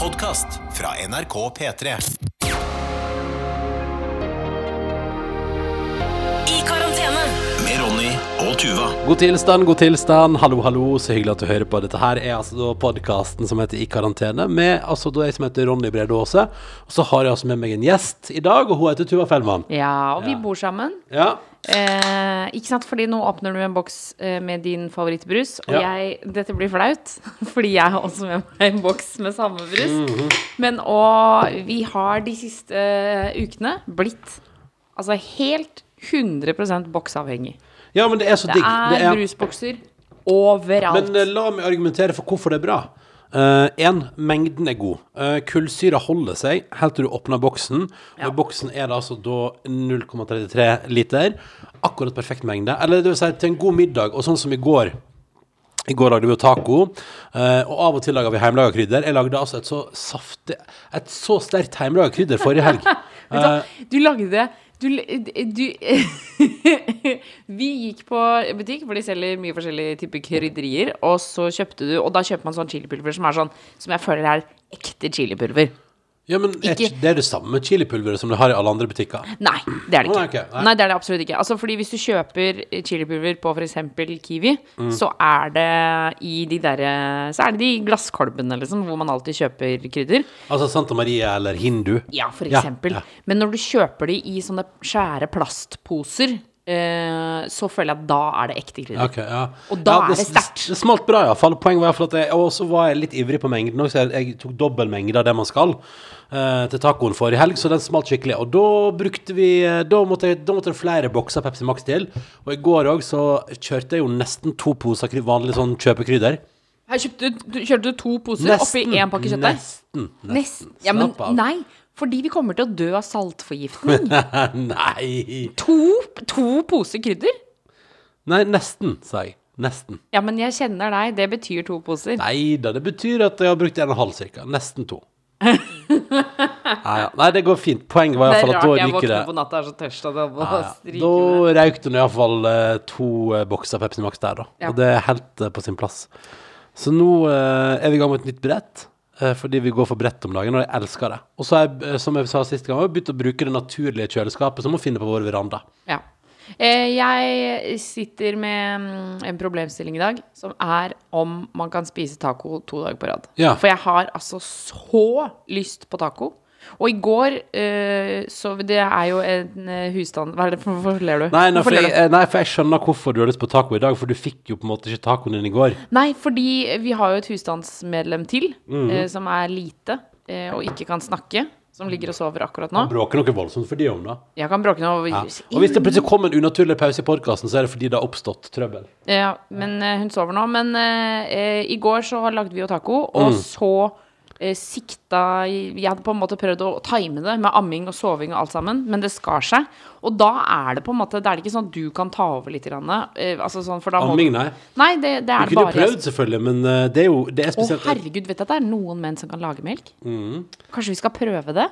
podkast fra NRK P3. I og Tuva. God tilstand, god tilstand. Hallo, hallo. Så hyggelig at du hører på. Dette her er altså podkasten som heter I karantene, med altså da jeg som heter Ronny Brede Aase. Og så har jeg altså med meg en gjest i dag, og hun heter Tuva Fellmann. Ja, og vi Ja. bor sammen. Ja. Eh, ikke sant, fordi nå åpner du en boks eh, med din favorittbrus, og Ja. jeg Dette blir flaut, fordi jeg har også med meg en boks med samme brus. Mhm. Men og vi har de siste eh, ukene blitt altså helt 100% boksavhengig. Ja, men det er så Det er brusbokser overalt. Men eh, la meg argumentere for hvorfor det er bra. Én, mengden er god. Uh, kullsyra holder seg helt til du åpner boksen. Og i boksen er det altså da 0,33 liter. Akkurat perfekt mengde. Eller det vil si til en god middag, og sånn som i går. I går lagde vi jo taco, eh, og av og til lager vi hjemmelaga krydder. Jeg lagde altså et så saftig Et så sterkt hjemmelaga krydder forrige helg. Vet du, hva? du lagde du, du Vi gikk på butikk, for de selger mye forskjellige typer krydderier. Og så kjøpte du Og da kjøper man sånn chilipulver som er sånn Som jeg føler er ekte chilipulver. Ja, men er Ikke- det er det samme chilipulveret som du har i alle andre butikker? Nei, det er det ikke. Nei, okay, nei. nei. det er det absolutt ikke. Altså, fordi hvis du kjøper chilipulver på f.eks. Kiwi, Mm. så er det i de der, Så er det de glasskolbene, liksom, hvor man alltid kjøper krydder. Altså Santa Maria eller Hindu? Ja, for Ja, eksempel. ja. Men når du kjøper de i sånne skjære plastposer, eh, så føler jeg at da er det ekte krydder. Okay, ja. Og da ja, er det sterkt. Det smalt bra, iallfall. Poenget var at jeg Og så var jeg litt ivrig på mengden òg, så jeg, jeg tok dobbel mengde av det man skal eh, til tacoen forrige helg, så den smalt skikkelig. Og da brukte vi eh, Da måtte, jeg, da måtte det flere bokser Pepsi Max til. Og i går òg så kjørte jeg jo nesten to poser vanlig sånn kjøpekrydder. Her kjøpte, du, kjørte du to poser oppi én pakke kjøttdeig? Nesten. Nesten. Ja, men Slapp av. nei, fordi vi kommer til å dø av saltforgiftning. Nei. to, to poser krydder? Nei, nesten, sa jeg. Nesten. Ja, men jeg kjenner deg. Det betyr to poser. Nei da, det betyr at jeg har brukt en og en halv cirka. Nesten to. Nei, ja. Nei, det går fint. Poenget var iallfall at rart da jeg ryker våkner det på natta og er så tørst at jeg må Ja, stryke Da røyk det iallfall uh, to eh, bokser Pepsi Max der, da. Ja. Og det er helt eh, på sin plass. Så nå uh, er vi i gang med et nytt brett. Eh, fordi vi går for brett om dagen, og jeg elsker det. Og så har jeg, eh, som jeg sa sist gang, begynt å bruke det naturlige kjøleskapet som må finne på vår veranda. Ja. Eh, Jeg sitter med mm, en problemstilling i dag, som er om man kan spise taco to dager på rad. Ja. For jeg har altså så lyst på taco. Og i går eh, Så det er jo en eh, husstand Hva er det for Hvorfor ler du? Nei, nei, for jeg, eh, nei, for jeg skjønner hvorfor du har lyst på taco i dag, for du fikk jo på en måte ikke tacoen din i går. Nei, fordi vi har jo et husstandsmedlem til, Mhm. eh, som er lite og ikke kan snakke. Som ligger og sover akkurat nå. Han Bråker noe voldsomt for de om, da. Jeg kan bråke noe. Ja. Og hvis det plutselig kom en unaturlig pause i podkasten, så er det fordi det har oppstått trøbbel. Ja, men hun sover nå. Men uh, i går så lagde vi jo taco, og Mm. så sikta Jeg hadde på en måte prøvd å time det med amming og soving og alt sammen, men det skar seg. Og da er det på en måte Det er det ikke sånn at du kan ta over litt. Grann, eh, altså sånn, Amming, nei. Nei, det, det er du kunne bare prøvd, selvfølgelig, men eh, det er jo det er spesielt. Å, herregud, vet du at det er noen menn som kan lage melk? Mm. Kanskje vi skal prøve det?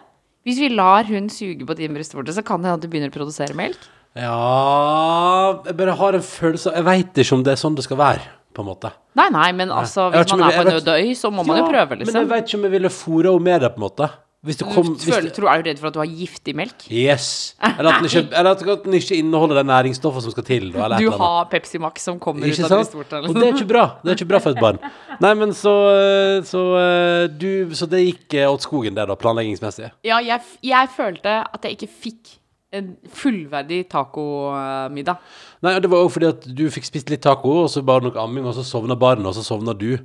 Hvis vi lar hun suge på din brystvorte, så kan det hende at du begynner å produsere melk. Ja Jeg bare har en følelse Jeg veit ikke om det er sånn det skal være, på en måte. Nei, nei, men altså, hvis man er på en nød øy, så må man jo prøve, Men jeg liksom. veit ikke om jeg ville fôra henne med det, på en måte. Hvis det kom Du hvis føler, det, tror, er du redd for at du har giftig melk? Yes. Eller at den ikke, eller at den ikke inneholder det næringsstoffet som skal til. Da, eller Du eller har Pepsi Max som kommer Ikke ut av sant? brystvorta. Og Liksom. det er ikke bra. Det er ikke bra for et barn. Nei, men så Så, eh, du, så det gikk eh, åt skogen, det, da, planleggingsmessig. Ja, jeg, jeg følte at jeg ikke fikk en fullverdig tacomiddag. Nei, og det var òg fordi at du fikk spist litt taco, og så bare nok amming, og så sovna barnet, og så sovna du.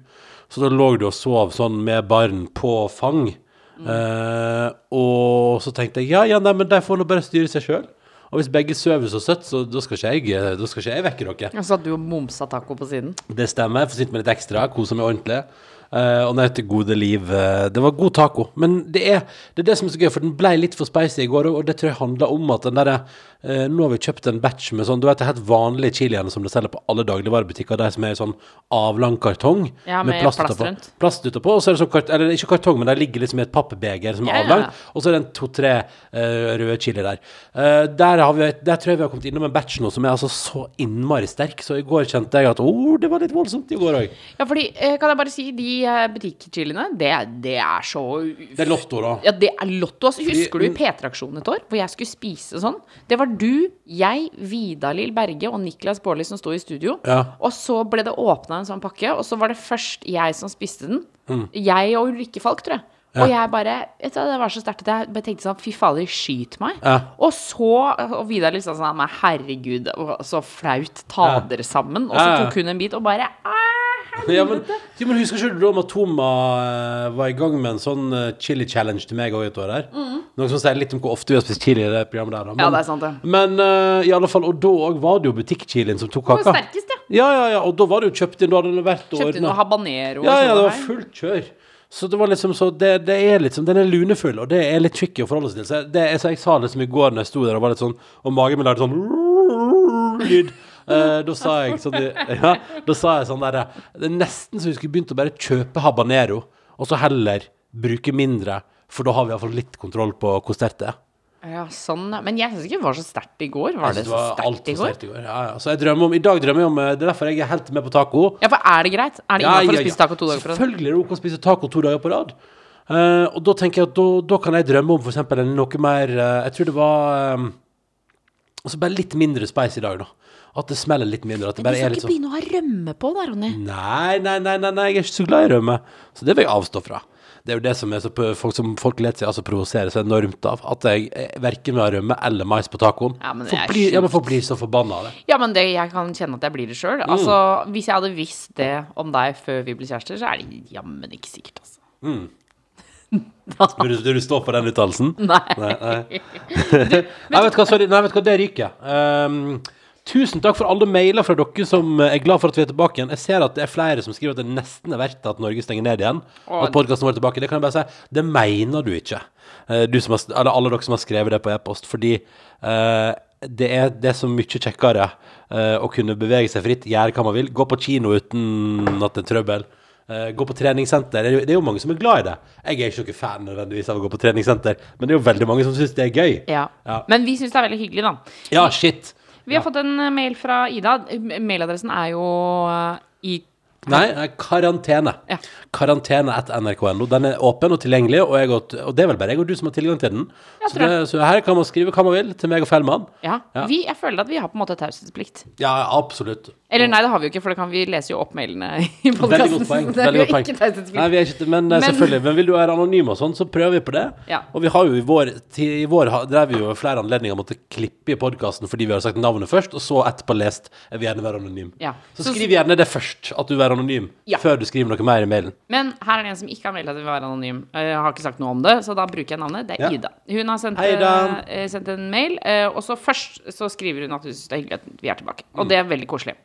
Så da lå du og sov sånn med barn på fang. Eh, og så tenkte jeg ja, ja, nei, men de får nå bare styre seg sjøl. Og hvis begge sover så søtt, så da skal ikke jeg, eh, da skal ikke jeg vekke dere. Og så hadde du jo momsa taco på siden. Det stemmer. Sitte med litt ekstra, kosa meg ordentlig. Eh, og den heter gode liv. Uh, det var god taco. Men det er, det er det som er så gøy, for den ble litt for spicy i går, og det tror jeg handler om at den derre nå har vi kjøpt en batch med sånn Du vet det er helt vanlige chiliene som de selger på alle dagligvarebutikker, de som er i sånn avlang kartong Ja, med plast utapå. rundt. Plast utapå, og så er det sånn kart Eller ikke kartong, men de ligger liksom i et pappbeger som er Ja, ja, ja. og så er det en to-tre uh, røde chili der. Uh, der, har vi, der tror jeg vi har kommet innom en batch nå som er altså så innmari sterk, så i går kjente jeg at oh, det var litt voldsomt i går òg. Ja, fordi, eh, kan jeg bare si, de eh, butikkchiliene, det, det er så Det er lotto, da. Ja, det er lotto. Altså, husker Vi- du P3-aksjonen et år, hvor jeg skulle spise sånn? Det var du, jeg, Vidar-Lill Berge og Niklas Baarli som sto i studio. Ja. Og så ble det åpna en sånn pakke, og så var det først jeg som spiste den. Mm. Jeg og Ulrikke Falk, tror jeg. Og jeg bare vet du, Det var så sterkt at jeg bare tenkte sånn Fy fader, skyt meg. Ja. Og så Og Vidar liksom sånn herregud, så flaut. Ta Ja. dere sammen. Og så Ja, ja. tok hun en bit og bare «Æ, Ja, men, jo, men husker ikke du da Matoma eh, var i gang med en sånn eh, chili challenge til meg òg et år her? Noe som sier litt om hvor ofte vi har spist chili i det programmet der. Da. Men, Ja, det er sant, det. Men uh, i alle fall, og da òg var det jo butikkchilien som tok kaka. sterkest, ja. Ja, ja, ja, og da var det jo kjøpt inn, da hadde det vært Kjøpte inn ordnet. noe habanero. Ja, ja, sånn det var fullt kjør. Så det var liksom så det, det er liksom Den er lunefull, og det er litt tricky å forholde seg til. Så det, så jeg sa liksom i går når jeg sto der og var litt sånn Og magen min lagde sånn lyd. Eh, da sa jeg sånn Ja, da sa jeg sånn der Det er nesten så vi skulle begynt å bare kjøpe habanero, og så heller bruke mindre, for da har vi iallfall litt kontroll på hvor sterkt det er. Ja, sånn. Men jeg syns ikke det var så sterkt i går. Var det, det var så sterkt i går? i går. Ja, ja. Så jeg drømmer om I dag drømmer jeg om eh, Det er derfor jeg er helt med på taco. Ja, for er det greit? Er det Ja, innafor ja, å spise taco to dager på rad? Selvfølgelig er det ok å spise taco to dager på rad. Uh, og da tenker jeg at da, da kan jeg drømme om eksempel noe mer uh, Jeg tror det var um, Altså bare litt mindre spice i dag, da. At det smeller litt mindre. At det Du bare skal er litt ikke sånn begynne å ha rømme på da, Ronny. Nei, nei, nei, nei, nei, jeg er ikke så glad i rømme. Så det vil jeg avstå fra. Det er jo det som er så folk som folk leter seg altså provoserer så enormt av. At jeg eh, verken vil ha rømme eller mais på tacoen. Ja, men det folk blir, ja, men folk blir så forbanna av det. Ja, men det, jeg kan kjenne at jeg blir det sjøl. Mm. Altså, hvis jeg hadde visst det om deg før vi ble kjærester, så er det jammen ikke sikkert, altså. Vil du, vil du stå på den uttalelsen? Nei. Nei, nei. nei, vet du hva, sorry. Nei, vet du hva, det ryker. Um, tusen takk for alle mailer fra dere som er glad for at vi er tilbake igjen. Jeg ser at det er flere som skriver at det nesten er verdt at Norge stenger ned igjen. Å. At podkasten vår er tilbake. Det kan jeg bare si. Det mener du ikke. Eh, Du som har, eller alle dere som har skrevet det på e-post. Fordi uh, det, er, det er så mye kjekkere uh, å kunne bevege seg fritt, gjøre hva man vil. Gå på kino uten at det er trøbbel. Eh, gå på treningssenter. Det er, jo, det er jo mange som er glad i det. Jeg er ikke noen fan nødvendigvis av å gå på treningssenter, men det er jo veldig mange som syns det er gøy. Ja. Ja. Men vi syns det er veldig hyggelig, da. Ja, shit. Vi har fått en eh, mail fra Ida. Eh, Mailadressen er jo eh, i Nei, nei, karantene. Ja. Karantene etter nrk.no. Den er åpen og tilgjengelig, og, jeg og, og det er vel bare jeg og du som har tilgang til den. Så, det, så her kan man skrive hva man vil til meg og Fellmann. Ja. Ja. Vi, jeg føler at vi har på en måte taushetsplikt. Ja, absolutt. Eller nei, det har vi jo ikke, for det kan vi lese jo opp mailene i podkasten. Veldig godt poeng. Nei, vi er ikke, men, eh, Men- selvfølgelig. Men vil du være anonym og sånn, så prøver vi på det. Ja. Og vi har jo i vår, til, i vår drev vi jo flere anledninger måtte klippe i podkasten fordi vi har sagt navnet først, og så etterpå lest jeg vil gjerne være anonym. Ja. Så Så- skriv gjerne det først, at du vil være anonym, Ja. før du skriver noe mer i mailen. Men her er det en som ikke har meldt at hun vil være anonym. Jeg har ikke sagt noe om det, så da bruker jeg navnet. Det er. Ida. Hun har sendt, Hei, eh, sendt en mail, eh, og så først så skriver hun at hun syns det er hyggelig at vi er tilbake. Og det er veldig koselig.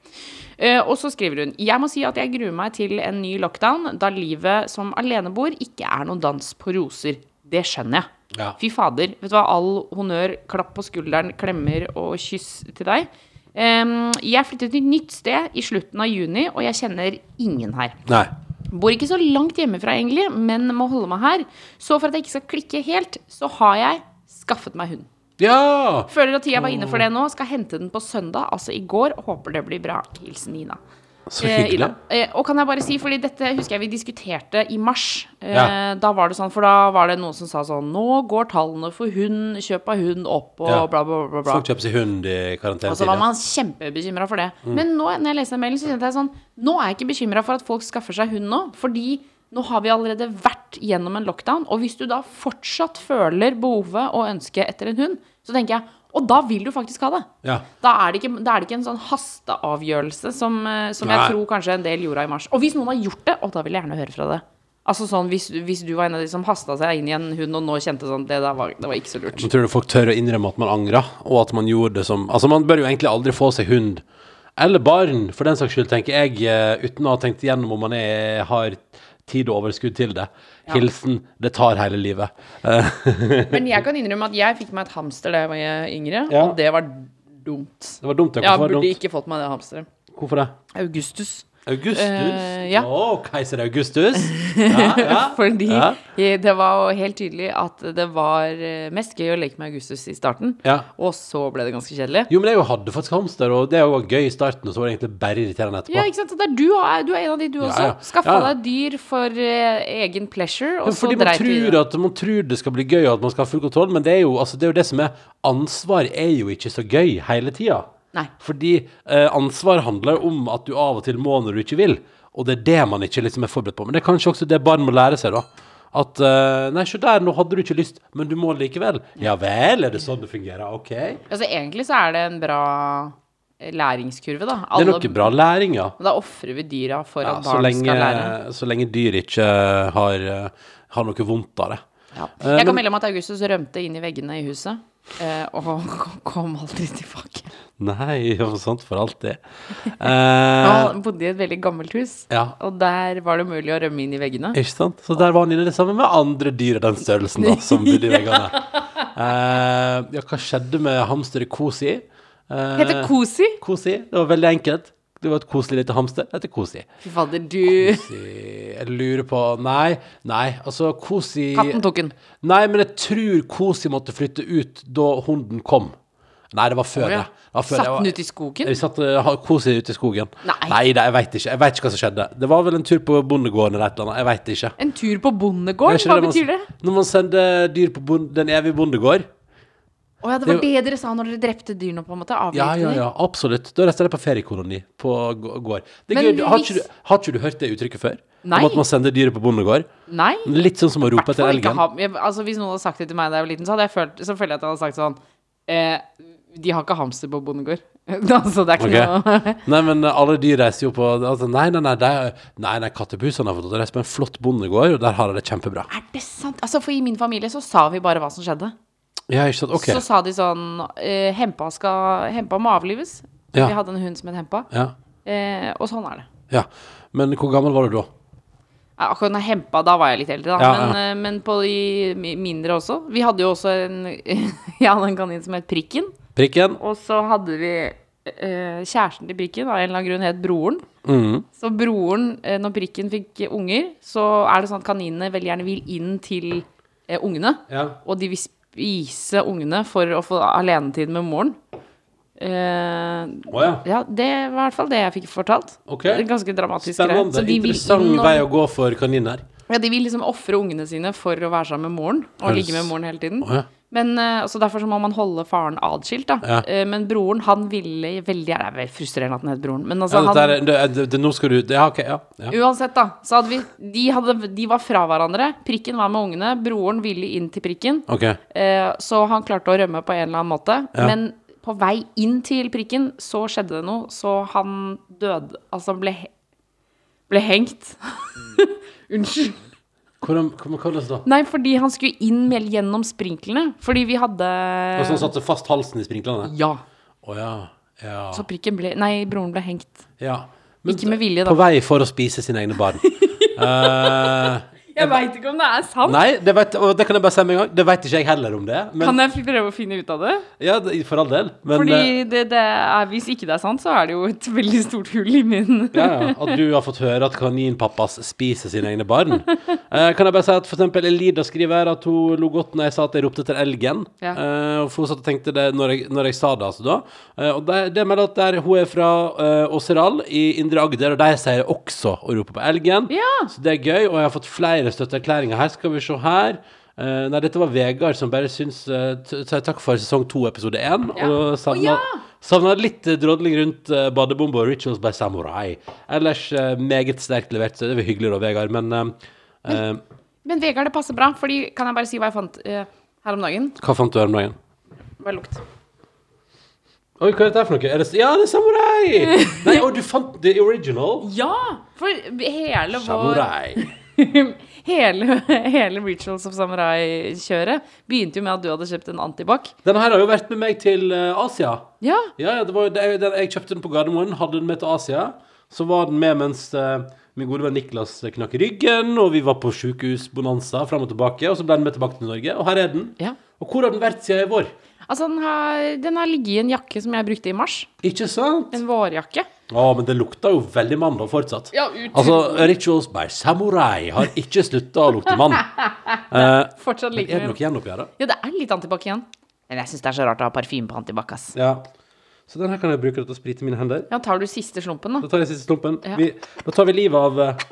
Eh, og så skriver hun Jeg må si at jeg gruer meg til en ny lockdown, da livet som aleneboer ikke er noen dans på roser. Det skjønner jeg. Ja. Fy fader. Vet du hva, all honnør, klapp på skulderen, klemmer og kyss til deg. Um, jeg flyttet til et nytt sted i slutten av juni, og jeg kjenner ingen her. Nei. Bor ikke så langt hjemmefra egentlig, men må holde meg her. Så for at jeg ikke skal klikke helt, så har jeg skaffet meg hund. Ja! Føler at tida var inne for det nå. Skal hente den på søndag, altså i går. Håper det blir bra. Hilsen Nina. Så Eh, hyggelig. Ida. Eh, og kan jeg bare si, fordi dette husker jeg vi diskuterte i mars. Eh, Ja. Da var det sånn, for da var det noen som sa sånn Nå går tallene for hund, kjøp av hund opp, og Ja. bla, bla, bla. bla. Folk kjøper seg hund i Og så var man kjempebekymra for det. Mm. Men nå, når jeg leser den mailen, så kjente jeg sånn Nå er jeg ikke bekymra for at folk skaffer seg hund nå, fordi nå har vi allerede vært gjennom en lockdown. Og hvis du da fortsatt føler behovet og ønsket etter en hund, så tenker jeg Og da vil du faktisk ha det. Ja. Da er det ikke, da er det ikke en sånn hasteavgjørelse som, eh, som jeg tror kanskje en del gjorde i mars. Og hvis noen har gjort det, og da vil jeg gjerne høre fra det. Altså sånn, hvis, hvis du var en av de som hasta seg inn i en hund og nå kjente sånn Det var, det var ikke så lurt. Men tror du folk tør å innrømme at man angra, og at man gjorde det som Altså, man bør jo egentlig aldri få seg hund. Eller barn, for den saks skyld, tenker jeg, eh, uten å ha tenkt igjennom om man er, har tid og overskudd til det. Hilsen 'det tar hele livet'. Men jeg kan innrømme at jeg fikk meg et hamster da jeg var yngre, Ja. og det var dumt. det var dumt. ja. Jeg Hvorfor, det burde dumt? ikke fått meg det hamsteret. Hvorfor det? Augustus. Augustus? Uh, ja. Å, keiser Augustus? Ja, ja. Fordi Ja. det var jo helt tydelig at det var eh, mest gøy å leke med Augustus i starten, ja. og så ble det ganske kjedelig. Jo, men jeg hadde faktisk hamster, og det var gøy i starten, og så var det egentlig bare irriterende etterpå. Ja, ikke sant? Er du, du er en av de, du også. Skaffa deg dyr for uh, egen pleasure, og så dreit du i tror, det. man tror det skal bli gøy, og at man skal ha full kontroll, men det er jo, altså, det, er jo det som er Ansvar er jo ikke så gøy hele tida. Nei. Fordi eh, ansvar handler om at du av og til må når du ikke vil, og det er det man ikke liksom er forberedt på. Men det er kanskje også det barn må lære seg, da. At eh, Nei, se der, nå hadde du ikke lyst, men du må likevel. Ja vel, er det sånn det fungerer? OK. Altså, egentlig så er det en bra eh, læringskurve, da. er noe bra læring, ja. Da ofrer vi dyra for ja at barn lenge, skal lære. så lenge dyr ikke har, eh, har noe vondt av det. Ja. Eh, Jeg kan melde om at Augustus rømte inn i veggene i huset, eh, og kom aldri tilbake. Nei, og sånt for alltid. Eh, Han bodde i et veldig gammelt hus, ja. og der var det mulig å rømme inn i veggene. Ikke sant? Så der var han inne det samme med andre dyr av den størrelsen da, som bodde i veggene. Eh, ja, hva skjedde med hamsteret Kosi? Eh, Heter Kosi? Kosi. Det var veldig enkelt. Det var et koselig lite hamster. Det heter Kosi. Fy fader, du Kosi Jeg lurer på Nei, nei, altså Kosi Katten tok den. Nei, men jeg tror Kosi måtte flytte ut da hunden kom. Nei, det var før det. det var før Satt den ut ute i skogen? Vi satt uh, Kosi ute i skogen. Nei. da, jeg veit ikke. Jeg vet ikke hva som skjedde. Det var vel en tur på bondegården eller et eller annet. Jeg veit ikke. En tur på bondegården? Hva man- betyr det? Når man sender dyr på bond, den evige bondegård. Å ja, det var det dere sa når dere drepte dyrene, på en måte? Ja, ja, ja, absolutt. Da reiste jeg på feriekoloni på gå- gård. Det Men gøy. Har, ikke du, har ikke du hørt det uttrykket før? Nei. Om at man sender dyret på bondegård? Nei. Litt sånn som å rope etter elgen. ha, jeg, altså Hvis noen hadde sagt det til meg da jeg var liten, så hadde jeg følt Så føler jeg at jeg hadde sagt sånn eh, De har ikke hamster på bondegård. altså, det er ikke okay. noe Nei, men alle de reiser jo på altså, Nei, nei, nei, er- nei, nei kattepusene har fått å reise på en flott bondegård, og der har de det kjempebra. Er det sant? Altså, for i min familie så sa vi bare hva som skjedde. Ja, ikke sant? OK. Så sa de sånn eh, Hempa skal Hempa må avlives. Ja. Vi hadde en hund som het Hempa. Ja. Eh, og sånn er det. ja. Men hvor gammel var du da? Akkurat når hempa, da var jeg litt eldre, da. Ja, men, ja. eh, men på de mindre også. Vi hadde jo også en Jeg hadde en kanin som het Prikken. Prikken? Og så hadde vi eh, kjæresten til Prikken, av en eller annen grunn het Broren. Mm. Så broren, eh, når Prikken fikk unger, så er det sånn at kaninene veldig gjerne vil inn til eh, ungene. Ja. Og de vil spise ungene for å få alenetid med moren. Eh, oh, ja. ja, det var i hvert fall det jeg fikk fortalt. Ok. Det er Ganske dramatisk. Spennende. Så de Interessant og- vei å gå for kaniner. Ja, de vil liksom ofre ungene sine for å være sammen med moren, og Høres- ligge med moren hele tiden. Oh, ja. Men eh, Derfor så må man holde faren adskilt, da. Ja. Eh, men broren, han ville veldig Det er veldig frustrerende at han het broren, men altså, Ja, dette han er, det, det, det, nå skal du Ja, OK. Ja. ja. Uansett, da, så hadde vi de, hadde, de var fra hverandre. Prikken var med ungene. Broren ville inn til prikken. OK. Eh, så han klarte å rømme på en eller annen måte. Ja. Men på vei inn til prikken så skjedde det noe, så han døde Altså ble, ble hengt. Unnskyld. Hvordan, hvordan, da? Nei, fordi han skulle inn med, gjennom sprinklene. Fordi vi hadde Og Så han satte fast halsen i sprinklene? Ja. Oh, ja. Ja. Så prikken ble Nei, broren ble hengt. ja. Ikke med vilje, da. På vei for å spise sine egne barn. Eh, Jeg veit ikke om det er sant. nei, det, vet, og det kan jeg bare si med en gang. Det vet ikke jeg heller om det. Men, Kan jeg prøve å finne ut av det? ja, det, for all del. Men Fordi eh, det, det er, hvis ikke det er sant, så er det jo et veldig stort hull i min ja, ja, at du har fått høre at kaninpappas spiser sine egne barn. Eh, kan jeg bare si at for eksempel Elida skriver at hun lo godt når jeg sa at jeg ropte etter elgen. Ja. Eh, for hun satt og tenkte det når jeg, når jeg sa det, altså da. Eh, og det, det melder at der, hun er fra uh, Åseral i Indre Agder, og der sier også å rope på elgen. Ja. Så det er gøy, og jeg har fått flere støtteerklæringer her. Skal vi se her. Uh, nei, dette var Vegard som bare syns uh, takk for sesong to, episode én. Ja. Og savna, oh, ja! savna litt uh, drodling rundt uh, badebombe og Rituals by Samurai. Ellers meget sterkt levert, så det var hyggelig da, Vegard. Men men, Men Vegard, det passer bra, Fordi kan jeg bare si hva jeg fant her om dagen? hva fant du her om dagen? Bare lukt. Oi, hva er dette for noe? Er det, ja, det er Samurai! Nei, og du fant the original. Ja! For hele vår Samurai. hele, hele Rituals of Samurai-kjøret begynte jo med at du hadde kjøpt en antibac. Den her har jo vært med meg til eh, Asia. Ja. Ja, det var, det, den, jeg kjøpte den på Gardermoen, hadde den med til Asia. Så var den med mens uh, min gode venn Niklas knakk ryggen, og vi var på sjukehusbonanza fram og tilbake, og så ble den med tilbake til Norge, og her er den. Ja. Og hvor har den vært siden i vår? Altså, den har, den har ligget i en jakke som jeg brukte i mars. Ikke sant? En vårjakke. Å, men det lukter jo veldig mann da, fortsatt. Ja, ut... Altså, Rituals by Samurai har ikke slutta å lukte mann. Eh, Fortsatt like er det noe igjen oppi her, da? Ja, det er litt antibac igjen. Men jeg syns det er så rart å ha parfyme på antibac, ass. Ja. Så den her kan jeg bruke til å sprite mine hender. Ja, tar du siste slumpen, Da da? tar jeg siste slumpen. Ja. Vi, da tar vi livet av eh,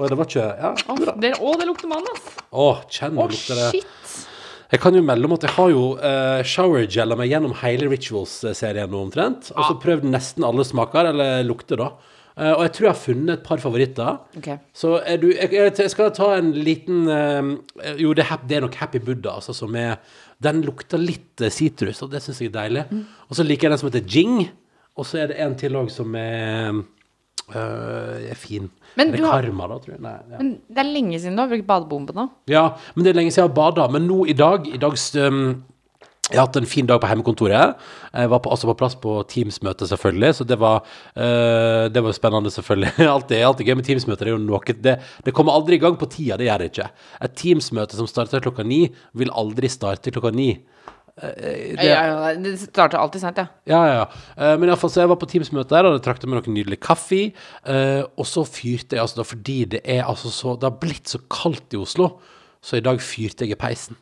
Oi, det var ikke Ja. Å, det, å, det lukter mann, ass. Å, kjenn Å, lukter det. shit. Jeg kan jo melde om at jeg har jo uh, showergella meg gjennom hele Rituals-serien nå omtrent. Og så prøvd nesten alle smaker, eller lukter, da. Uh, og jeg tror jeg har funnet et par favoritter. Okay. Så du Jeg, jeg, skal ta en liten uh, Jo, det det er nok Happy Buddha, altså, som er Den lukter litt eh, sitrus, og det syns jeg er deilig. Mm. Og så liker jeg den som heter Jing. Og så er det en til òg som er øh, er fin. Men er det har- Karma, da, tror jeg? Nei, ja. Men det er lenge siden du har brukt badebombe nå. Ja, men det er lenge siden jeg har bada. Men nå i dag, i dag um, Jeg har hatt en fin dag på hjemmekontoret. Jeg var på, altså på plass på Teams-møte, selvfølgelig, så det var, uh, det var spennende, selvfølgelig. Alltid, alltid gøy med Teams-møter. Det, er det, det kommer aldri i gang på tida, det gjør det ikke. Et Teams-møte som starter klokka ni, vil aldri starte klokka ni. Eh, det- Ja, ja, det starter alltid sent, ja. ja, ja, ja. Eh, men i alle fall, så jeg var på Teams-møte der, og jeg trakk med noe nydelig kaffe. eh, og så fyrte jeg, altså da, fordi det er altså så Det har blitt så kaldt i Oslo, så i dag fyrte jeg i peisen.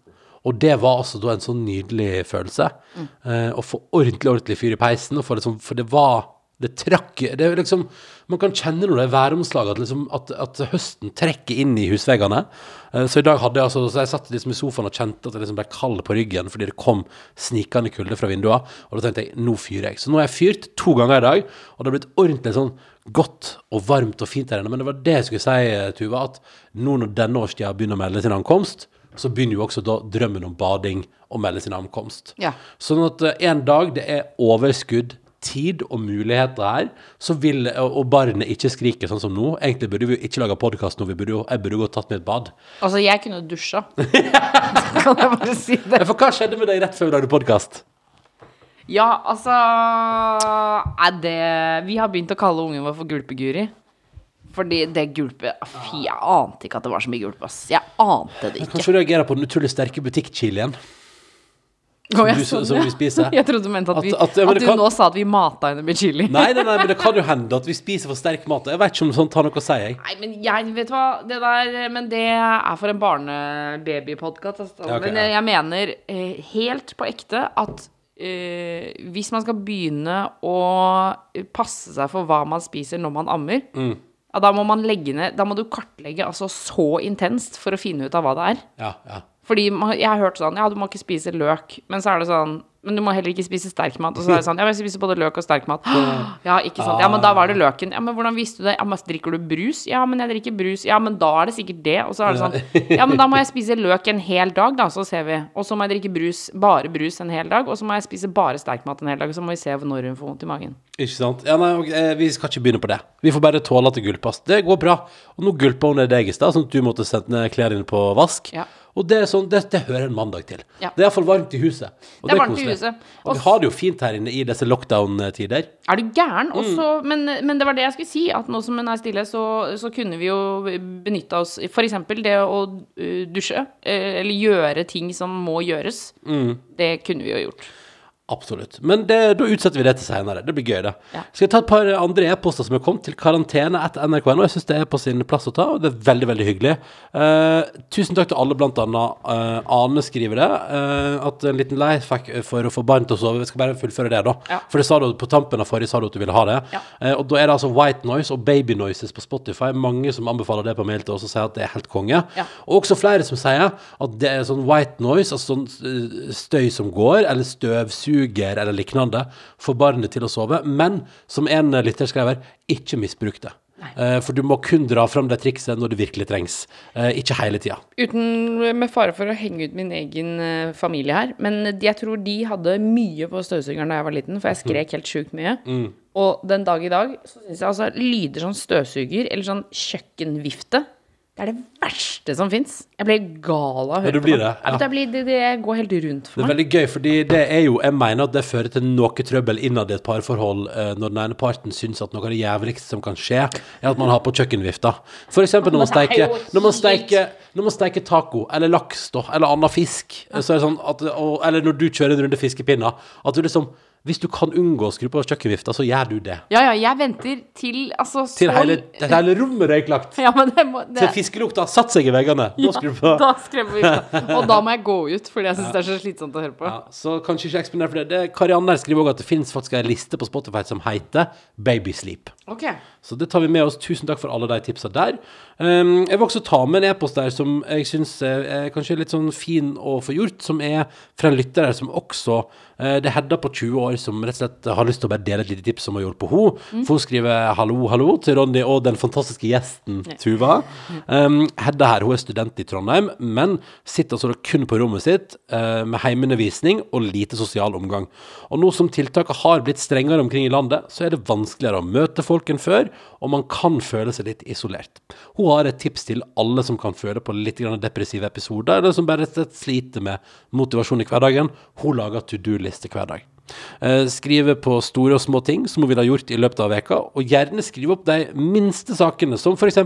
Og det var altså da en sånn nydelig følelse. Mm. å få ordentlig, ordentlig fyr i peisen, og for det, for det var det trakk det er liksom, Man kan kjenne når det er væromslag, at, liksom, at, at høsten trekker inn i husveggene. Eh, Så i dag hadde jeg altså Så jeg satt liksom i sofaen og kjente at jeg liksom ble kald på ryggen fordi det kom snikende kulde fra vinduene. Og da tenkte jeg nå fyrer jeg. Så nå har jeg fyrt to ganger i dag, og det har blitt ordentlig sånn godt og varmt og fint der inne. Men det var det jeg skulle si, eh, Tuva, at nå når denne årstida begynner å melde sin ankomst, så begynner jo også da drømmen om bading å melde sin ankomst. Ja. Sånn at eh, en dag det er overskudd, tid og muligheter her, så vil, og barnet ikke skriker sånn som nå. Egentlig burde vi ikke lage podkast nå, vi burde jo, jeg burde jo gå tatt med et bad. Altså, jeg kunne dusja. kan jeg bare si det? For hva skjedde med deg rett før vi lagde podkast? Ja, altså Er det Vi har begynt å kalle ungen vår for Gulpeguri. Fordi det gulpet Fy, jeg ante ikke at det var så mye gulp, ass. Jeg ante det ikke. Kanskje du reagerer på den utrolig sterke butikkchilien? Å, jeg du- sånn, som ja. vi spiser. Jeg trodde du mente at, At- vi, at- at, ja, men det du kan- nå sa at vi mata henne med chili. Nei, nei, nei, men det kan jo hende at vi spiser for sterk mat. Jeg vet ikke om sånt har noe å si, jeg. Nei, men jeg vet hva Det der Men det er for en barnebabypodkast. Altså. Ja, okay, men jeg mener eh, helt på ekte at Uh, hvis man skal begynne å passe seg for hva man spiser når man ammer, Mm. ja, da må man legge ned Da må du kartlegge altså så intenst for å finne ut av hva det er. Ja, ja. Fordi jeg har hørt sånn Ja, du må ikke spise løk. Men så er det sånn Men du må heller ikke spise sterk mat. Og så er det sånn Ja, men jeg spiser både løk og sterk mat. Ja, ikke sant. Ja, men da var det løken. Ja, men hvordan visste du det? Ja, men drikker du brus? Ja, men jeg drikker brus. Ja, men da er det sikkert det. Og så er det sånn Ja, men da må jeg spise løk en hel dag, da, så ser vi. Og så må jeg drikke brus, bare brus en hel dag. Og så må jeg spise bare sterk mat en hel dag. Og så må vi se når hun får vondt i magen. Ikke sant? Ja, nei, eh, vi skal ikke begynne på det. Vi får bare tåle at det gulpes. Det går bra. Og nå gulpa hun ned deg i stad, sånn at du måtte sette ned klærne på vask. Ja. Og det er sånn, det, det hører en mandag til. Ja. Det er iallfall varmt i huset. Og Det er varmt i huset. Og Og vi har det jo fint her inne i disse lockdown-tider. Er du gæren? Mm. Også, men, men det var det jeg skulle si. At nå som hun er stille, så, så kunne vi jo benytte oss F.eks. det å uh, dusje. eh, Eller gjøre ting som må gjøres. Mm. Det kunne vi jo gjort. Absolutt. Men det, da utsetter vi det til senere. Det blir gøy, det. Ja. Skal jeg ta et par andre e-poster som er kommet til karantene etter nrk.no? Jeg syns det er på sin plass å ta, og det er veldig, veldig hyggelig. Uh, tusen takk til alle, blant annet uh, Ane skriver det. Uh, at en liten lifehack for å få barn til å sove. Vi skal bare fullføre det, da. Ja. For det sa du på tampen av forrige sa du at du ville ha det. Ja. Og da er det altså White Noise og Baby Noises på Spotify. Mange som anbefaler det på mail til oss og sier at det er helt konge. Og også flere som sier at det er sånn white noise, altså sånn støy som går, eller støvsuger eller lignende, får barnet til å sove. Men som en eh, lytter skrev her, ikke misbruk det. Nei. For du må kun dra fram det trikset når det virkelig trengs. Eh, Ikke hele tida. Uten med fare for å henge ut min egen eh, familie her, men jeg tror de hadde mye på støvsugeren da jeg var liten, for jeg skrek helt sjukt mye. Og den dag i dag så syns jeg altså lyder sånn støvsuger eller sånn kjøkkenvifte Det er det verste som fins. Jeg blir gal av å Ja, høre du på blir det. det, Ja, Jeg blir, det, det går helt rundt for meg. Det er veldig gøy, fordi det er jo Jeg mener at det fører til noe trøbbel innad i et parforhold eh, når den ene parten syns at noe av det jævligste som kan skje, er at man har på kjøkkenvifta. For eksempel når man er jo Når man steiker, når man steiker taco eller laks, da, eller annen fisk, så er det sånn at Eller når du kjører en runde fiskepinner, at du liksom Hvis du kan unngå å skru på kjøkkenvifta, så gjør du det. Ja, ja, jeg venter til altså Til så hele, til hele rommet er røyklagt. Ja, men det må det, Til fiskelukta satt seg i veggene. Da skrur du på. Da skremmer vi ut. Og da må jeg gå ut, fordi jeg syns det er så slitsomt å høre på. Ja, så kanskje ikke eksponere for det. det Karianne skriver også at det finnes faktisk en liste på Spotify som heter Babysleep. Ok. Så det tar vi med oss. Tusen takk for alle de tipsa der. Um, jeg vil også ta med en e-post der som jeg syns er, er kanskje litt sånn fin å få gjort, som er fra en lytter som også eh, Det er Hedda på 20 år som rett og slett har lyst til å bare dele et lite tips som har hjulpet henne. For hun skriver 'hallo, hallo' til Ronny og den fantastiske gjesten Tuva. Um, Hedda her, hun er student i Trondheim, men sitter altså kun på rommet sitt uh, med heimeundervisning og lite sosial omgang. Og nå som tiltakene har blitt strengere omkring i landet, så er det vanskeligere å møte folk enn før, og man kan føle seg litt isolert. Hun har et tips til alle som kan føle på litt depressive episoder, eller som bare sliter med motivasjon i hverdagen. Hun lager to do-liste hver dag. Eh, skrive på store og små ting som hun ville ha gjort i løpet av veka, og gjerne skrive opp de minste sakene, som f.eks.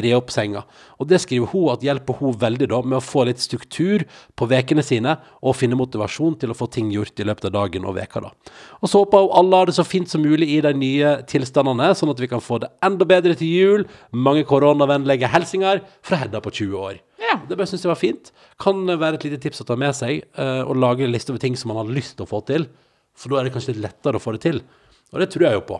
re opp senga. Og det skriver hun at hjelper hun veldig da med å få litt struktur på vekene sine, og finne motivasjon til å få ting gjort i løpet av dagen og veka da. Og så håper hun alle har det så fint som mulig i de nye tilstandene, sånn at vi kan få det enda bedre til jul. Mange koronavennlige hilsener fra Hedda på 20 år. Ja. Det bare synes jeg var fint. Kan være et lite tips å ta med seg, eh, og lage en liste over ting som man har lyst til å få til. For da er det kanskje litt lettere å få det til. Og det tror jeg jo på.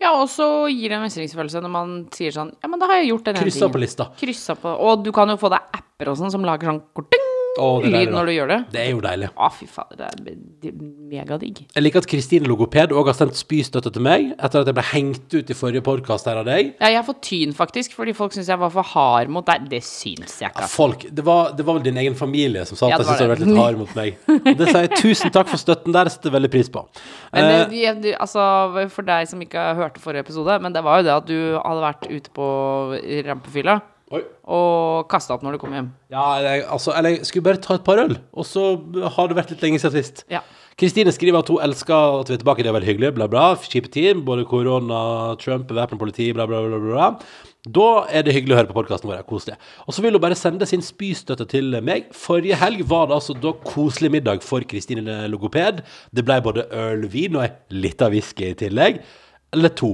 Ja, og så gir det en mestringsfølelse når man sier sånn Ja, men da har jeg gjort den ene Kryssa tingen. på lista. Kryssa på Og du kan jo få deg apper og sånn som lager sånn korting Det er lyd når du gjør det. Det er jo deilig. Å, fy fader, det er be- megadigg. Jeg liker at Kristine Logoped òg har sendt spystøtte til meg, etter at jeg ble hengt ut i forrige podkast her av deg. Ja, jeg fått tyn, faktisk, fordi folk syns jeg var for hard mot deg. Det syns jeg ikke. Ja, Folk, det var, det var vel din egen familie som sa at ja, jeg syntes du hadde vært litt hard mot meg. Og det sier jeg tusen takk for støtten der, det setter veldig pris på. Men Eh, det, de, de, altså, for deg som ikke hørte forrige episode, men det var jo det at du hadde vært ute på rampefylla oi. og kasta opp når du kom hjem. Ja, eller, altså, eller skulle bare ta et par øl, og så har det vært litt lenge siden sist. Ja. Kristine skriver at hun elsker at vi er tilbake, det er veldig hyggelig, bla, bla. Kjipe tid, både korona, Trump, væpnet politi, bla, bla, bla, bla. Da er det hyggelig å høre på podkasten vår. Koselig. Og så vil hun bare sende sin spystøtte til meg. Forrige helg var det altså da koselig middag for Kristine Logoped. Det ble både øl, vin og ei lita whisky i tillegg. Eller to.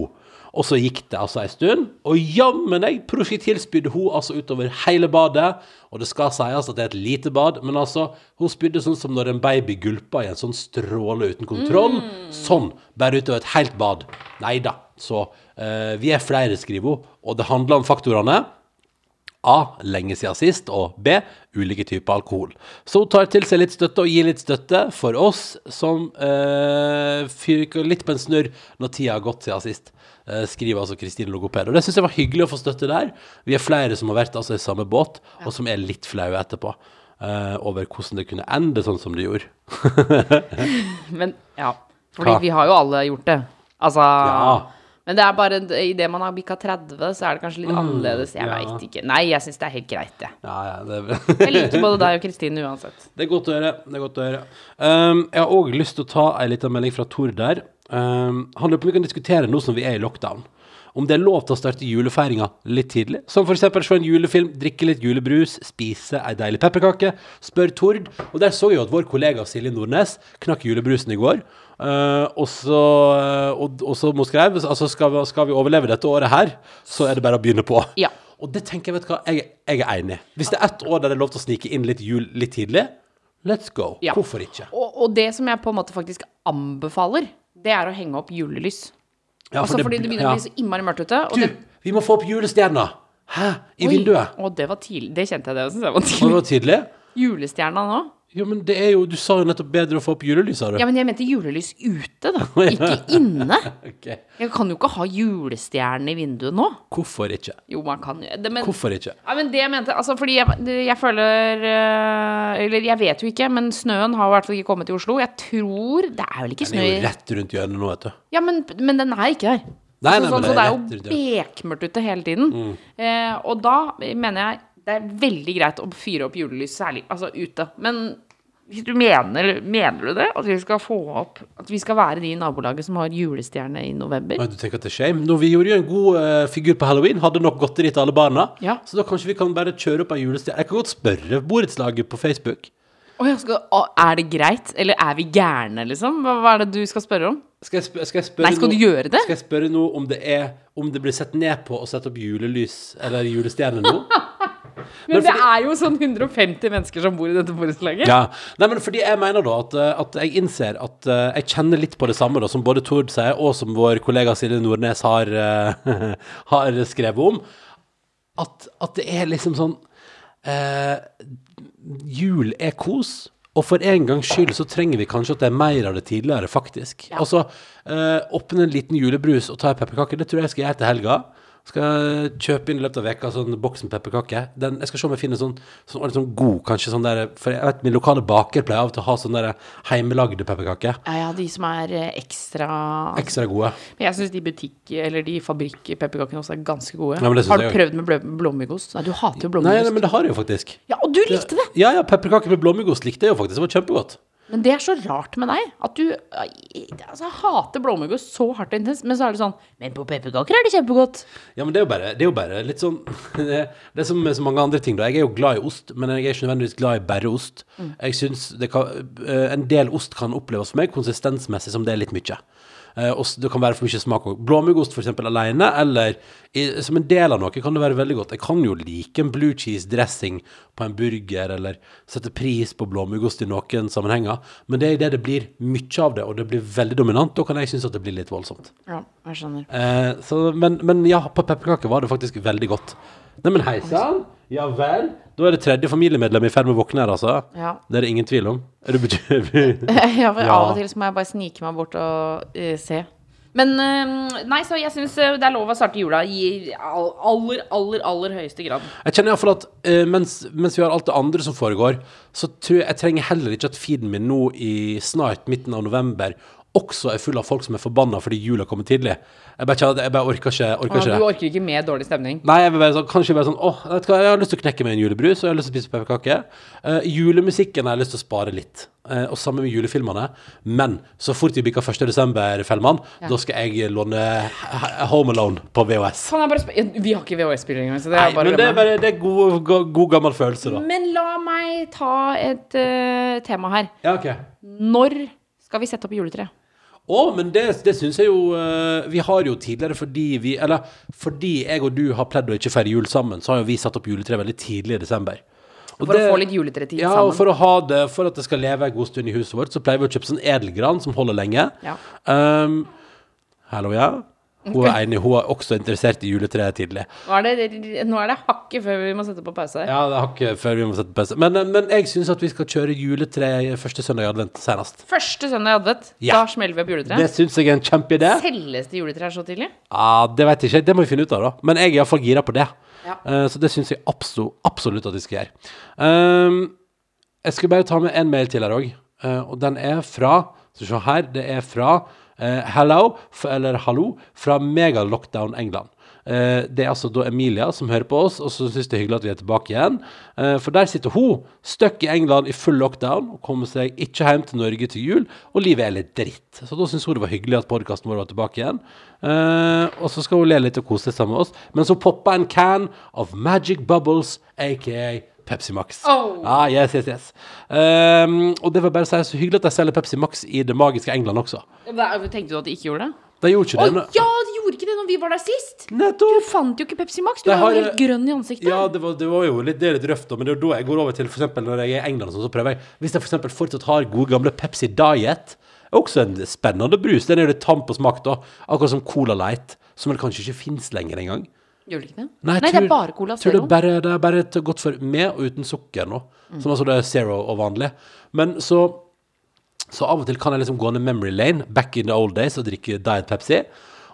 Og så gikk det altså ei stund, og jammen jeg prosjektilspydde hun altså utover hele badet. Og det skal sies at det er et lite bad, men altså, hun spydde sånn som når en baby gulper i en sånn stråle uten kontroll. Sånn, bare utover et helt bad. Nei da. Så eh, vi er flere, skriver hun, og det handler om faktorene. A. Lenge siden sist. Og B. Ulike typer alkohol. Så hun tar til seg litt støtte og gir litt støtte for oss som eh, fyker litt på en snurr når tida har gått siden sist. Eh, skriver altså Kristine Logoped. Og det syns jeg var hyggelig å få støtte der. Vi er flere som har vært altså i samme båt, og som er litt flaue etterpå. eh, over hvordan det kunne ende sånn som det gjorde. Men ja. Fordi ha. vi har jo alle gjort det. Altså Ja. Men det er bare idet man har bikka 30, så er det kanskje litt annerledes. Jeg Mm, ja. veit ikke. Nei, jeg syns det er helt greit, jeg. Ja, ja, det Jeg liker både deg og Kristine uansett. Det er godt å høre. det er godt å høre um, Jeg har òg lyst til å ta ei lita melding fra Tor der. Um, han lurer på om vi kan diskutere nå som vi er i lockdown. Om det er lov til å starte julefeiringa litt tidlig. Som f.eks. se en julefilm, drikke litt julebrus, spise ei deilig pepperkake. Spør Tord. Og der så jeg jo at vår kollega Silje Nordnes knakk julebrusen i går. Uh, og så uh, og, og så må skrev altså skal, vi, skal vi overleve dette året her, så er det bare å begynne på. Ja. Og det tenker jeg, vet du hva, jeg, jeg er enig. Hvis det er ett år der det er lov til å snike inn litt jul litt tidlig, let's go. Ja. Hvorfor ikke? Og, og det som jeg på en måte faktisk anbefaler, det er å henge opp julelys. Ja, altså det- fordi det begynner å bli så innmari mørkt ute. Du, det, vi må få opp julestjerna! Hæ? I Oi, vinduet. Å, det var tidlig. Det kjente jeg det også. Det var Og det tidlig. var tidlig? Julestjerna nå? Jo, men det er jo Du sa jo nettopp bedre å få opp julelys, sa du. Ja, men jeg mente julelys ute, da. Ikke inne. okay. Jeg kan jo ikke ha julestjerne i vinduet nå. Hvorfor ikke? Jo, man kan jo det. Men, Hvorfor ikke? ja, men det jeg mente Altså, fordi jeg, jeg føler øh, Eller jeg vet jo ikke, men snøen har i hvert fall ikke kommet til Oslo. Jeg tror Det er vel ikke snø Den er jo rett rundt hjørnet nå, vet du. Ja, men, men den er ikke der. Nei, Altså, nei, sånn, men så det det er jo bekmørkt ute hele tiden. Eh, og da mener jeg det er veldig greit å fyre opp julelys, særlig altså ute. Men hvis du mener, mener du det? At vi skal få opp At vi skal være de i nabolaget som har julestjerne i november? Du tenker at det er shame? Nå, vi gjorde jo en god uh, figur på halloween, hadde nok godteri til alle barna. Ja. Så da kanskje vi kan bare kjøre opp ei julestjerne. Jeg kan godt spørre borettslaget på Facebook. Skal, er det greit? Eller er vi gærne, liksom? Hva, hva er det du skal spørre om? Skal jeg, spør, skal jeg spørre Nei, skal noe, du gjøre det? Skal jeg spørre noe om det er Om det blir sett ned på å sette opp julelys eller julestjerne nå? Men det er jo sånn 150 mennesker som bor i dette borettslaget. Ja. Nei, men fordi jeg mener da at, eh, at jeg innser at uh, jeg kjenner litt på det samme da, som både Tord sier, og som vår kollega Silje Nordnes har, uh, har skrevet om. At, at det er liksom sånn uh, Jul er kos. Og for en gangs skyld så trenger vi kanskje at det er mer av det tidligere, faktisk. Altså, eh, åpne en liten julebrus og ta en pepperkake, det tror jeg jeg skal gjøre til helga. Skal kjøpe inn i løpet av veka sånn boks med pepperkaker. Jeg skal se om jeg finner sånn, sånn, sånn god, kanskje sånn der For jeg vet min lokale baker pleier av og til å ha sånn der heimelagde pepperkaker. Ja, ja, de som er eh, ekstra Ekstra gode. Men jeg syns de butikk- eller de fabrikkpepperkakene også er ganske gode. Ja, har du prøvd med blå- blåmuggost? Nei, du hater jo Nei, nei, men det har jeg jo faktisk. Ja, og du likte det! Ja, ja, pepperkaker med blåmuggost likte jeg jo faktisk. Det var kjempegodt. Men det er så rart med deg. At du altså, hater blåmuggost så hardt og intenst, men så er det sånn Men på pepperkaker er det kjempegodt. Ja, men det er jo bare, det er jo bare litt sånn Det det er som med så mange andre ting. da Jeg er jo glad i ost, men jeg er ikke nødvendigvis glad i bare ost. Jeg synes det kan, eh, En del ost kan oppleves for meg konsistensmessig som det er litt mye. Eh, ost, det kan være for mye smak òg. Blåmuggost f.eks. alene, eller i, som en del av noe, kan det være veldig godt. Jeg kan jo like en blue cheese dressing på en burger, eller sette pris på blåmuggost i noen sammenhenger, men det er idet det blir mye av det, og det blir veldig dominant, da kan jeg synes at det blir litt voldsomt. Ja, jeg skjønner. Eh, så, men, men ja, på pepperkaker var det faktisk veldig godt. Neimen, hei sann. Ja vel. Da er det tredje familiemedlem i ferd med å våkne her, altså. Ja. Det er det ingen tvil om. Er du bekymret? ja, for. Av og til så må jeg bare snike meg bort og uh, se. Men eh, nei, så jeg syns det er lov å starte jula i aller, aller, aller høyeste grad. Jeg kjenner iallfall at eh, mens, mens vi har alt det andre som foregår, så tror jeg jeg trenger heller ikke at feeden min nå i snart midten av november også er full av folk som er forbanna fordi jula kommer tidlig. Jeg bare, jeg bare orker ikke, orker ikke du det. orker ikke med dårlig stemning? Nei, jeg vil bare sånn, kanskje bare sånn Åh, du jeg har lyst til å knekke meg en julebrus, og jeg har lyst til å spise pepperkake. Uh, julemusikken har jeg lyst til å spare litt. Uh, og samme med julefilmene. Men så fort vi bikker 1. desember, Fellmann, da skal jeg låne Home Alone på VHS. Sp Vi har ikke VHS-spiller engang, så det er bare men det er bare det er god, god, god gammel følelse, da. Men la meg ta et uh, tema her. Ja, ok. Når skal vi sette opp juletre? Å, men det, det syns jeg jo eh, Vi har jo tidligere fordi vi Eller fordi jeg og du har pledd å ikke feire jul sammen, så har jo vi satt opp juletre veldig tidlig i desember. Og For det- å få litt juletretid Ja, og for å ha det For at det skal leve en god stund i huset vårt, så pleier vi å kjøpe sånn edelgran som holder lenge. Ja. Um, hallo, ja. Hun er enig. Hun er også interessert i juletreet tidlig. Nå er, det, nå er det hakket før vi må sette på pause. her. Ja, det er hakket før vi må sette på pause. Men, eh, men jeg syns at vi skal kjøre juletre første søndag i advent senest. Første søndag i advent, Ja. da smeller vi opp juletreet? Det syns jeg er en kjempeidé. Selges det juletrær så tidlig? Ja, det vet jeg ikke. Det må vi finne ut av, da. Men jeg er iallfall gira på det. Ja. Eh, så det syns jeg absolutt, absolutt at vi skal gjøre. Um, jeg skal bare ta med en mail til her òg, og den er fra Skal vi se her. Det er fra eh, Hello, eller Hallo, fra Megalockdown England. Eh, det er altså da Emilia som hører på oss, og som syns det er hyggelig at vi er tilbake igjen. Eh, for der sitter hun, stuck i England i full lockdown, og kommer seg ikke hjem til Norge til jul, og livet er litt dritt. Så da syns hun det var hyggelig at podkasten vår var tilbake igjen. Eh, og så skal hun le litt og kose seg sammen med oss. Men så popper en can of Magic Bubbles, aka Pepsi Max. Oh. Ah, yes, yes, yes. Um, og det var bare å si så hyggelig at de selger Pepsi Max i det magiske England også. Hva- Tenkte du at de ikke gjorde det? De gjorde ikke oh, det. ja, de gjorde ikke det når vi var der sist! Du fant jo ikke Pepsi Max. Du var jo helt grønn i ansiktet. Ja, det var, det var jo litt, det er litt røft, men det er da jeg går over til eksempel når jeg er i England, sånn, så prøver jeg Hvis jeg eksempel fortsatt har gode gamle Pepsi Diet, er også en spennende brus. Den er litt tam på smak, da. Akkurat som Cola Light, som vel kanskje ikke fins lenger engang. Gjør det ikke det? Nei, jeg det er bare Cola Zero. det er bare, det er bare godt for med og uten sukker nå. Som altså det er zero og vanlig. Men så Så av og til kan jeg liksom gå ned memory lane, back in the old days, og drikke Diet Pepsi.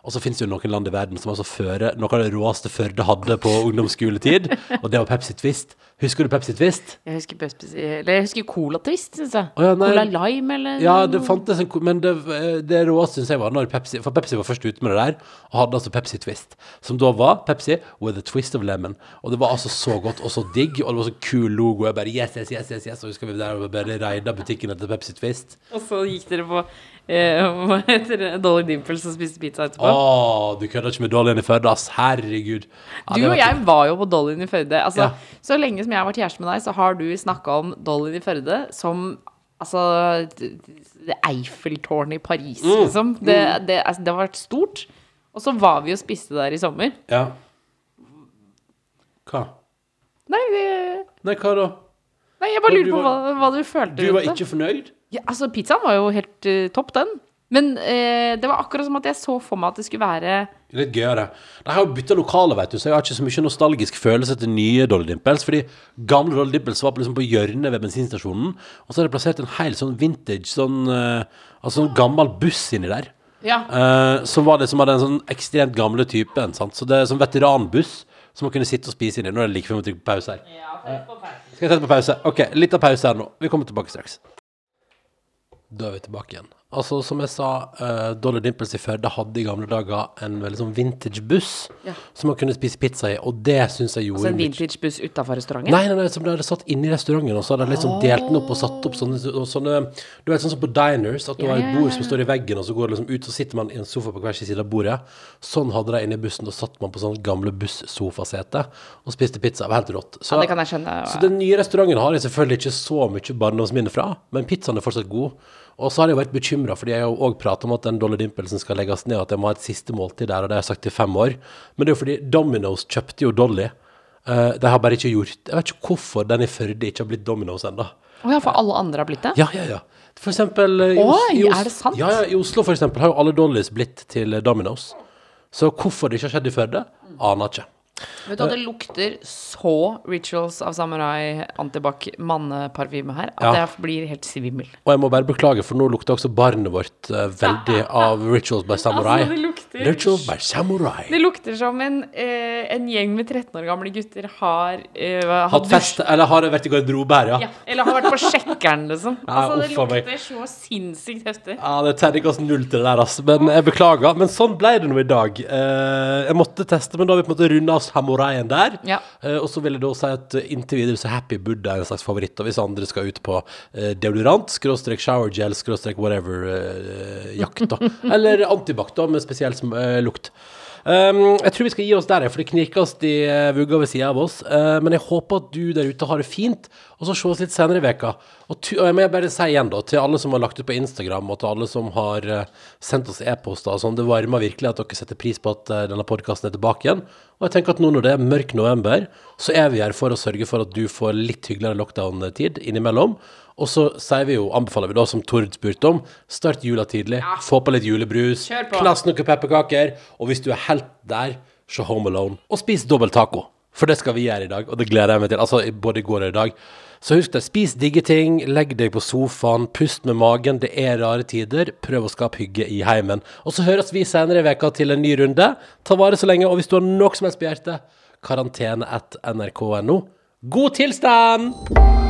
Og så finnes det jo noen land i verden som altså fører noe av det råeste Førde hadde på ungdomsskoletid, og det var Pepsi Twist. Husker du Pepsi Twist? Jeg husker Pepsi Eller jeg husker Cola Twist, syns jeg. Oh, ja, nei. Cola Lime, eller Ja, det fantes en Men det, det råeste syns jeg var når Pepsi For Pepsi var først ute med det der, og hadde altså Pepsi Twist. Som da var Pepsi with a twist of lemon. Og det var altså så godt og så digg, og det var så kul logo. Jeg bare yes, yes, yes, yes, yes. Og husker vi der og bare reida butikken etter Pepsi Twist. Og så gikk dere på Hva heter det? Dolly Dimple som spiste pizza etterpå. Å, du kødder ikke med Dollyen i Førde, ass. Herregud. Ja, Du og jeg var jo på Dollyen i Førde. Altså, Ja. Så lenge som jeg har vært kjæreste med deg, så har du snakka om Dollyen i Førde som altså Eiffeltårnet i Paris, Mm. liksom. Det, det, altså, det har vært stort. Og så var vi og spiste der i sommer. Ja. Hva? Nei, det, Nei, hva da? nei jeg bare lurer på hva, hva du følte Du var ikke fornøyd? Ja, altså, pizzaen var jo helt uh, topp, den. Men eh, det var akkurat som at jeg så for meg at det skulle være Litt gøyere. De har jo bytta lokale, vet du, så jeg har ikke så mye nostalgisk følelse til nye Dolly Dimples. Fordi gamle Dolly Dimples var på, liksom på hjørnet ved bensinstasjonen, og så er det plassert en hel sånn vintage, sånn eh, Altså en gammel buss inni der. Ja. eh, som var det som hadde en sånn ekstremt gamle type. Sant? Så det er sånn veteranbuss som man kunne sitte og spise inni. Nå er det like før vi må trykke på pause her. Ja, Skal jeg sette på pause? Ok, litt av pause her nå. Vi kommer tilbake straks. Da er vi tilbake igjen. Altså, som jeg sa, uh, Dolly Dimples i Førde hadde i gamle dager en veldig sånn vintage buss Ja. som man kunne spise pizza i, og det syns jeg gjorde Altså en vintage-buss utafor restauranten? Nei, nei, nei, som de hadde satt inne i restauranten, og så hadde de liksom delt den opp og satt opp sånne, sånne Du vet sånn som på diners, at du Ja, har et bord som står i veggen, og så går det liksom ut, så sitter man i en sofa på hver sin side av bordet. Sånn hadde de inne i bussen, og satt man på sånne gamle bussofasete og spiste pizza. Det var helt rått. Så, Ja, det kan jeg skjønne. så den nye restauranten har jeg selvfølgelig ikke så mye barndomsminne fra, men pizzaen er fortsatt god. Og så har jeg vært bekymra, fordi jeg har òg prata om at den Dolly Dimpelsen skal legges ned, og at jeg må ha et siste måltid der, og det har jeg sagt i fem år. Men det er jo fordi Domino's kjøpte jo Dolly. Uh, de har bare ikke gjort Jeg vet ikke hvorfor den i Førde ikke har blitt Domino's ennå. Å ja, for alle andre har blitt det? Ja, ja, ja. For eksempel eh, i Oi, i Os- er det sant? Ja, ja, I Oslo for eksempel har jo alle Dollys blitt til Domino's. Så hvorfor det ikke har skjedd i Førde, aner ikke. Vet du hva, det lukter så Rituals av Samurai Antibac manneparfyme her at Ja. jeg blir helt svimmel. Og jeg må bare beklage, for nå lukter også barnet vårt uh, veldig av Rituals by Samurai. Altså, det lukter- Rituals by Samurai. Det lukter som en, uh, en gjeng med 13 år gamle gutter har uh, Hatt fest, eller har vært i garderobe her, ja? Ja, eller har vært på sjekkeren, liksom. Ja, Altså, det meg. lukter så sinnssykt heftig. Ja, det er terningkast null til det der, altså. Men jeg beklager. Men sånn ble det nå i dag. Eh, jeg måtte teste, men da har vi på en måte runda av samuraien der. Ja. Eh, og så vil jeg da si at eh, inntil videre så Happy Buddha er en slags favoritt. Og hvis andre skal ut på eh, deodorant, skråstrek shower gel, skråstrek whatever eh, jakt, da. Eller antibac, da, med spesiell lukt. Um, jeg tror vi skal gi oss der, for det knirkes i uh, vugga ved sida av oss. Uh, men jeg håper at du der ute har det fint, og så ses litt senere i veka. Og, og jeg må bare si igjen, da, til alle som har lagt ut på Instagram, og til alle som har uh, sendt oss e-poster og sånn, det varmer virkelig at dere setter pris på at uh, denne podkasten er tilbake igjen. Og jeg tenker at nå når det er mørk november, så er vi her for å sørge for at du får litt hyggeligere lockdown-tid innimellom. Og så sier vi jo, anbefaler vi da, som Tord spurte om, start jula tidlig. Få på litt julebrus. Knass noen pepperkaker. Og hvis du er helt der, så Home Alone. Og spis dobbelt taco. For det skal vi gjøre i dag, og det gleder jeg meg til. Altså både i går og i dag. Så husk det, spis digge ting, legg deg på sofaen, pust med magen. Det er rare tider. Prøv å skape hygge i heimen. Og så høres vi senere i veka til en ny runde. Ta vare så lenge, og hvis du har noe som helst på hjertet, karantene at nrk.no. God tilstand!